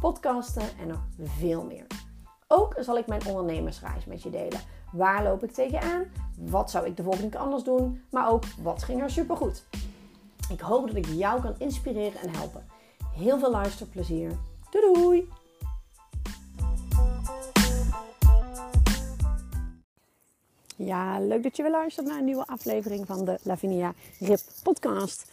podcasten en nog veel meer. Ook zal ik mijn ondernemersreis met je delen. Waar loop ik tegenaan? Wat zou ik de volgende keer anders doen? Maar ook wat ging er supergoed? Ik hoop dat ik jou kan inspireren en helpen. Heel veel luisterplezier. Doei doei! Ja, leuk dat je weer luistert naar een nieuwe aflevering van de Lavinia Rip podcast.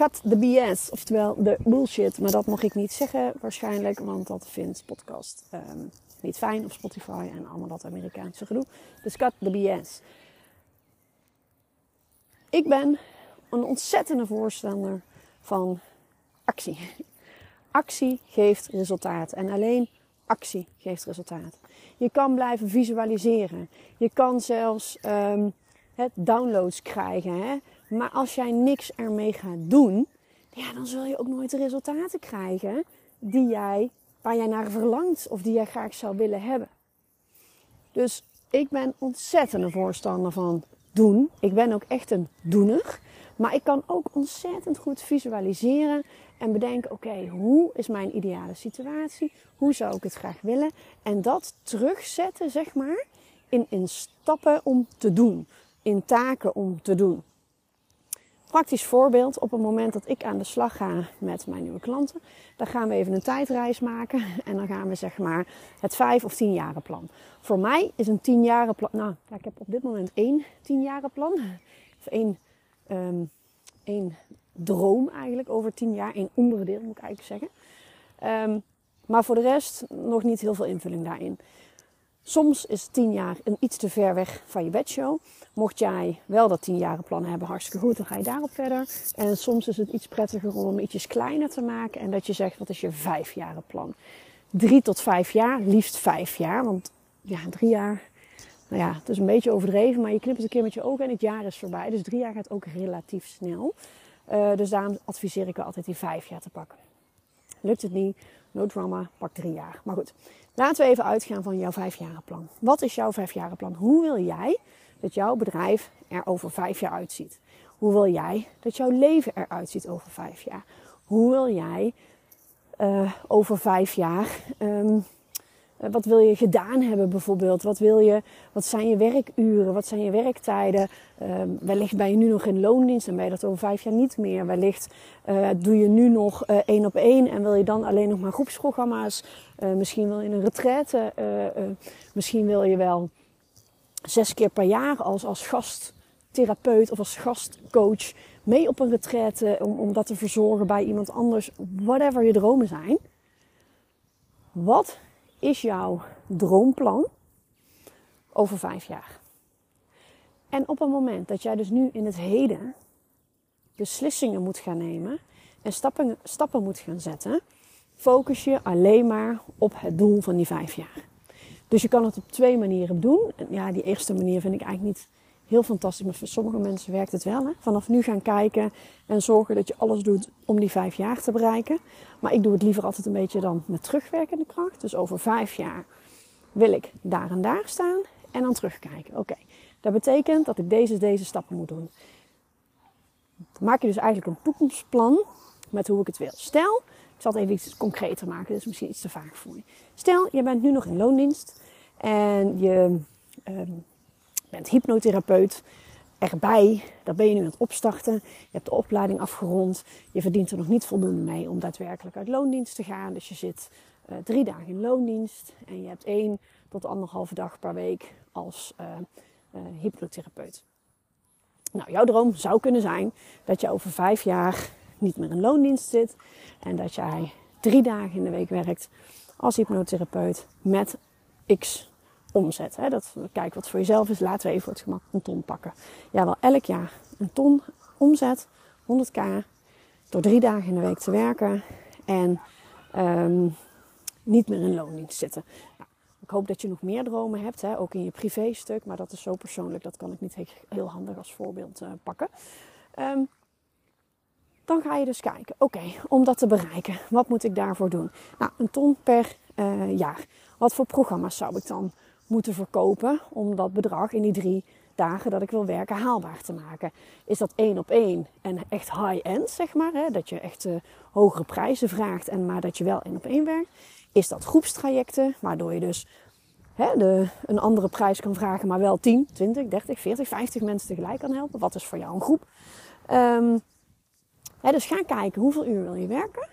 Cut the BS, oftewel de bullshit. Maar dat mag ik niet zeggen waarschijnlijk, want dat vindt podcast ehm, niet fijn op Spotify en allemaal dat Amerikaanse gedoe. Dus cut the BS. Ik ben een ontzettende voorstander van actie. Actie geeft resultaat en alleen actie geeft resultaat. Je kan blijven visualiseren. Je kan zelfs um, downloads krijgen. Hè? Maar als jij niks ermee gaat doen, ja, dan zul je ook nooit de resultaten krijgen die jij, waar jij naar verlangt of die jij graag zou willen hebben. Dus ik ben ontzettend een voorstander van doen. Ik ben ook echt een doener. Maar ik kan ook ontzettend goed visualiseren en bedenken: oké, hoe is mijn ideale situatie? Hoe zou ik het graag willen? En dat terugzetten, zeg maar, in, in stappen om te doen, in taken om te doen. Praktisch voorbeeld, op het moment dat ik aan de slag ga met mijn nieuwe klanten, dan gaan we even een tijdreis maken en dan gaan we zeg maar het vijf of tien jaren plan. Voor mij is een tien jaren plan, nou ik heb op dit moment één tien jaren plan, of één um, één droom eigenlijk over tien jaar. Één onderdeel moet ik eigenlijk zeggen. Um, maar voor de rest nog niet heel veel invulling daarin. Soms is tien jaar een iets te ver weg van je bedshow. Mocht jij wel dat tien jaren plan hebben, hartstikke goed, dan ga je daarop verder. En soms is het iets prettiger om ietsjes kleiner te maken. En dat je zegt, wat is je vijf jaren plan? Drie tot vijf jaar, liefst vijf jaar. Want ja, drie jaar nou ja, het is een beetje overdreven, maar je knipt het een keer met je ogen en het jaar is voorbij. Dus drie jaar gaat ook relatief snel. Uh, dus daarom adviseer ik altijd die vijf jaar te pakken. Lukt het niet, no drama, pak drie jaar. Maar goed, laten we even uitgaan van jouw vijfjarenplan. Wat is jouw vijfjarenplan? Hoe wil jij dat jouw bedrijf er over vijf jaar uitziet? Hoe wil jij dat jouw leven eruit ziet over vijf jaar? Hoe wil jij uh, over vijf jaar um, eh, wat wil je gedaan hebben bijvoorbeeld? Wat, wil je, wat zijn je werkuren? Wat zijn je werktijden? Uh, wellicht ben je nu nog in loondienst en ben je dat over vijf jaar niet meer. Wellicht uh, doe je nu nog uh, één op één en wil je dan alleen nog maar groepsprogramma's. misschien wil je een retraite. misschien wil je wel zes keer per jaar als, als gasttherapeut of als gastcoach mee op een retraite om, om dat te verzorgen bij iemand anders. Whatever je dromen zijn. Wat is jouw droomplan over vijf jaar? En op het moment dat jij dus nu in het heden beslissingen moet gaan nemen en stappen, stappen moet gaan zetten, focus je alleen maar op het doel van die vijf jaar. Dus je kan het op twee manieren doen. Ja, die eerste manier vind ik eigenlijk niet heel fantastisch. Maar voor sommige mensen werkt het wel. Hè? Vanaf nu gaan kijken en zorgen dat je alles doet om die vijf jaar te bereiken. Maar ik doe het liever altijd een beetje dan met terugwerkende kracht. Dus over vijf jaar wil ik daar en daar staan en dan terugkijken. Oké, dat betekent dat ik deze, deze stappen moet doen. Maak je dus eigenlijk een toekomstplan met hoe ik het wil. Stel, ik zal het even iets concreter maken, dat is misschien iets te vaak voor je. Stel, je bent nu nog in loondienst en je um, bent hypnotherapeut erbij. Daar ben je nu aan het opstarten. Je hebt de opleiding afgerond. Je verdient er nog niet voldoende mee om daadwerkelijk uit loondienst te gaan. Dus je zit uh, drie dagen in loondienst. En je hebt één tot anderhalve dag per week als uh, uh, hypnotherapeut. Nou, jouw droom zou kunnen zijn dat je over vijf jaar niet meer in loondienst zit. En dat jij drie dagen in de week werkt als hypnotherapeut met x omzet. Hè? Dat, kijk wat voor jezelf is. Laten we even voor het gemak een ton pakken. Ja, wel elk jaar een ton omzet, 100k, door drie dagen in de week te werken. En um, niet meer in loondienst zitten. Ik hoop dat je nog meer dromen hebt, hè, ook in je privéstuk. Maar dat is zo persoonlijk, dat kan ik niet heel handig als voorbeeld uh, pakken. Um, dan ga je dus kijken, oké, om dat te bereiken, wat moet ik daarvoor doen? Nou, een ton per uh, jaar. Wat voor programma's zou ik dan moeten verkopen om dat bedrag in die drie dagen dat ik wil werken haalbaar te maken? Is dat één op één en echt high-end, zeg maar? Hè? Dat je echt uh, hogere prijzen vraagt, en maar dat je wel één op één werkt? Is dat groepstrajecten, waardoor je dus hè, de, een andere prijs kan vragen, maar wel 10, 20, 30, 40, 50 mensen tegelijk kan helpen? Wat is voor jou een groep? Um, dus ga kijken hoeveel uur wil je werken.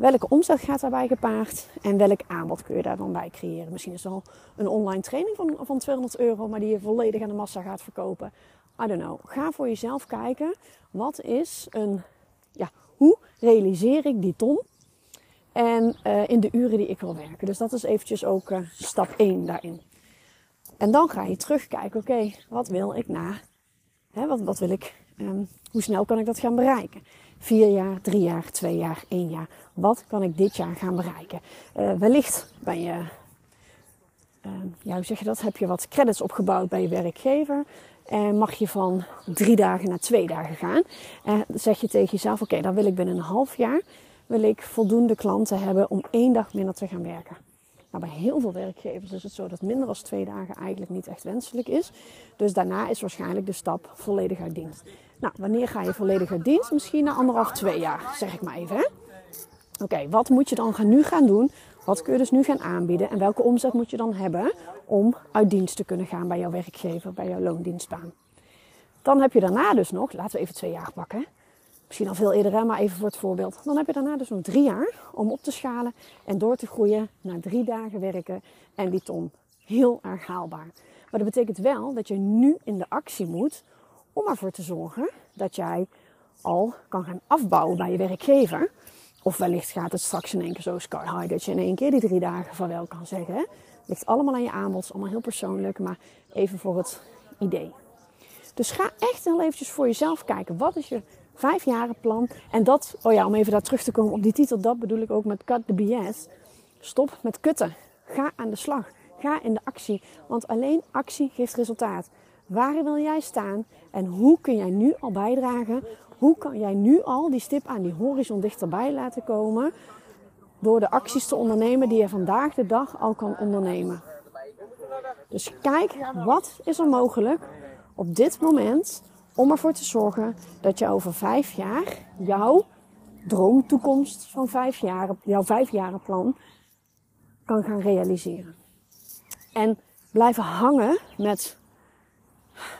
Welke omzet gaat daarbij gepaard en welk aanbod kun je daar dan bij creëren? Misschien is het al een online training van, van 200 euro, maar die je volledig aan de massa gaat verkopen. I don't know. Ga voor jezelf kijken. Wat is een, ja, hoe realiseer ik die ton? En uh, in de uren die ik wil werken. Dus dat is eventjes ook uh, stap 1 daarin. En dan ga je terugkijken. Oké, wat wil ik na? Hè, wat, wat wil ik Um, hoe snel kan ik dat gaan bereiken? Vier jaar, drie jaar, twee jaar, één jaar. Wat kan ik dit jaar gaan bereiken? Uh, wellicht ben je, uh, ja, hoe zeg je dat? Heb je wat credits opgebouwd bij je werkgever? En mag je van drie dagen naar twee dagen gaan? En zeg je tegen jezelf: Oké, dan wil ik binnen een half jaar wil ik voldoende klanten hebben om één dag minder te gaan werken. Nou, bij heel veel werkgevers is het zo dat minder dan twee dagen eigenlijk niet echt wenselijk is. Dus daarna is waarschijnlijk de stap volledig uit dienst. Nou, wanneer ga je volledig uit dienst? Misschien na anderhalf, twee jaar, zeg ik maar even. Oké, wat moet je dan gaan, nu gaan doen? Wat kun je dus nu gaan aanbieden? En welke omzet moet je dan hebben om uit dienst te kunnen gaan bij jouw werkgever, bij jouw loondienstbaan? Dan heb je daarna dus nog, laten we even twee jaar pakken. Misschien al veel eerder, maar even voor het voorbeeld. Dan heb je daarna dus nog drie jaar om op te schalen en door te groeien naar drie dagen werken en die ton. Heel erg haalbaar. Maar dat betekent wel dat je nu in de actie moet om ervoor te zorgen dat jij al kan gaan afbouwen bij je werkgever. Of wellicht gaat het straks in één keer zo sky high dat je in één keer die drie dagen van wel kan zeggen. Het ligt allemaal aan je aanbod, allemaal heel persoonlijk, maar even voor het idee. Dus ga echt wel eventjes voor jezelf kijken. Wat is je plan? En dat, oh ja, om even daar terug te komen op die titel, dat bedoel ik ook met cut the BS. Stop met kutten. Ga aan de slag. Ga in de actie. Want alleen actie geeft resultaat. Waar wil jij staan en hoe kun jij nu al bijdragen? Hoe kan jij nu al die stip aan die horizon dichterbij laten komen? Door de acties te ondernemen die je vandaag de dag al kan ondernemen. Dus kijk, wat is er mogelijk op dit moment om ervoor te zorgen dat je over vijf jaar jouw droomtoekomst van vijf jaar, jouw vijfjarenplan kan gaan realiseren. En blijven hangen met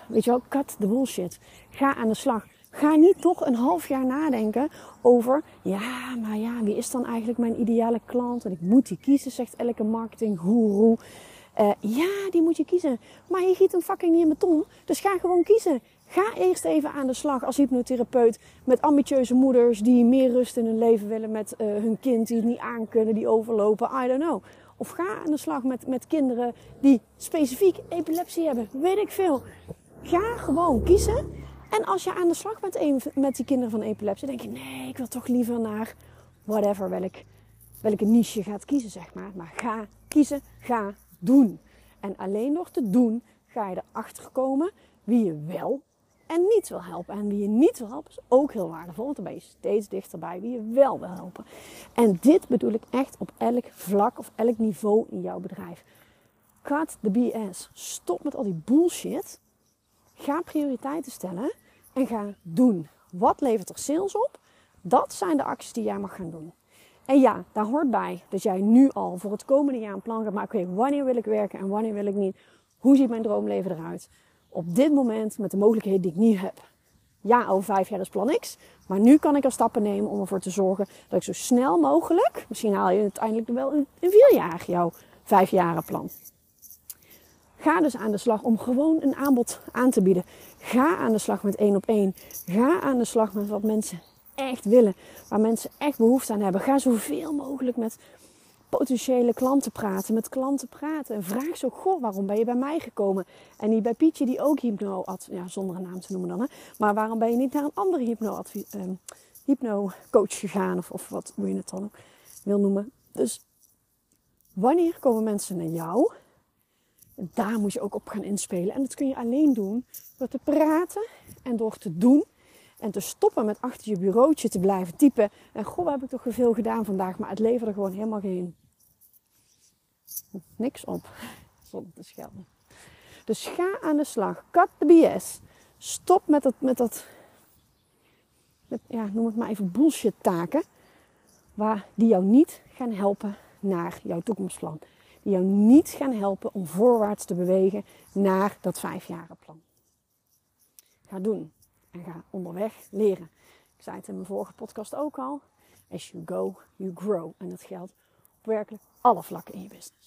Weet je wel, cut the bullshit. Ga aan de slag. Ga niet toch een half jaar nadenken over, ja, maar ja, wie is dan eigenlijk mijn ideale klant? En ik moet die kiezen, zegt elke marketinggoeroe. Uh, ja, die moet je kiezen. Maar je giet hem fucking niet in beton. Dus ga gewoon kiezen. Ga eerst even aan de slag als hypnotherapeut met ambitieuze moeders die meer rust in hun leven willen met uh, hun kind, die het niet aankunnen, die overlopen. I don't know. Of ga aan de slag met, met kinderen die specifiek epilepsie hebben. Weet ik veel. Ga gewoon kiezen. En als je aan de slag bent met die kinderen van epilepsie, denk je: nee, ik wil toch liever naar whatever, welk, welke niche je gaat kiezen, zeg maar. Maar ga kiezen, ga doen. En alleen door te doen ga je erachter komen wie je wel en niet wil helpen. En wie je niet wil helpen is ook heel waardevol. Want dan ben je steeds dichterbij wie je wel wil helpen. En dit bedoel ik echt op elk vlak of elk niveau in jouw bedrijf. Cut the BS. Stop met al die bullshit. Ga prioriteiten stellen en ga doen. Wat levert er sales op? Dat zijn de acties die jij mag gaan doen. En ja, daar hoort bij dat jij nu al voor het komende jaar een plan gaat maken. Wanneer wil ik werken en wanneer wil ik niet? Hoe ziet mijn droomleven eruit? Op dit moment met de mogelijkheden die ik nu heb. Ja, over vijf jaar is plan X. Maar nu kan ik al stappen nemen om ervoor te zorgen dat ik zo snel mogelijk, misschien haal je uiteindelijk wel in, vier jaar jouw plan. Ga dus aan de slag om gewoon een aanbod aan te bieden. Ga aan de slag met één op één. Ga aan de slag met wat mensen echt willen. Waar mensen echt behoefte aan hebben. Ga zoveel mogelijk met potentiële klanten praten, met klanten praten. En vraag zo, goh, waarom ben je bij mij gekomen? En niet bij Pietje, die ook hypno, ja, zonder een naam te noemen dan, hè. Maar waarom ben je niet naar een andere hypno, um, hypno coach gegaan? Of, of wat hoe je het dan wil noemen. Dus wanneer komen mensen naar jou? daar moet je ook op gaan inspelen. En dat kun je alleen doen door te praten en door te doen. En te stoppen met achter je bureautje te blijven typen. En goh, heb ik toch veel gedaan vandaag. Maar het leverde gewoon helemaal geen... Niks op. Zonder te schelden. Dus ga aan de slag. Cut the BS. Stop met dat... Met dat met, ja, noem het maar even bullshit taken. Waar, die jou niet gaan helpen naar jouw toekomstplan. Die jou niet gaan helpen om voorwaarts te bewegen naar dat vijfjarenplan. Ga doen en ga onderweg leren. Ik zei het in mijn vorige podcast ook al. As you go, you grow. En dat geldt op werkelijk alle vlakken in je business.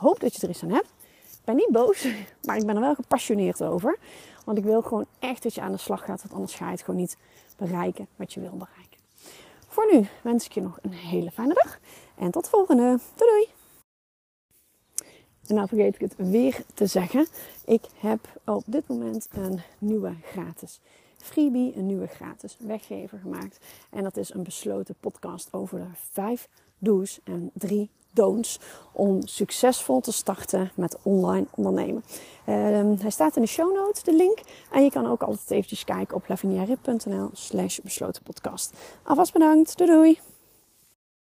Hoop dat je er iets aan hebt. Ik ben niet boos, maar ik ben er wel gepassioneerd over. Want ik wil gewoon echt dat je aan de slag gaat, want anders ga je het gewoon niet bereiken wat je wil bereiken. Voor nu wens ik je nog een hele fijne dag en tot de volgende. Doei doei! En nou vergeet ik het weer te zeggen. Ik heb op dit moment een nieuwe gratis freebie, een nieuwe gratis weggever gemaakt. En dat is een besloten podcast over de vijf do's en drie don'ts om succesvol te starten met online ondernemen. Ehm, hij staat in de show notes, de link. En je kan ook altijd eventjes kijken op laviniarip.nl slash besloten podcast. Alvast bedankt. Doei doei!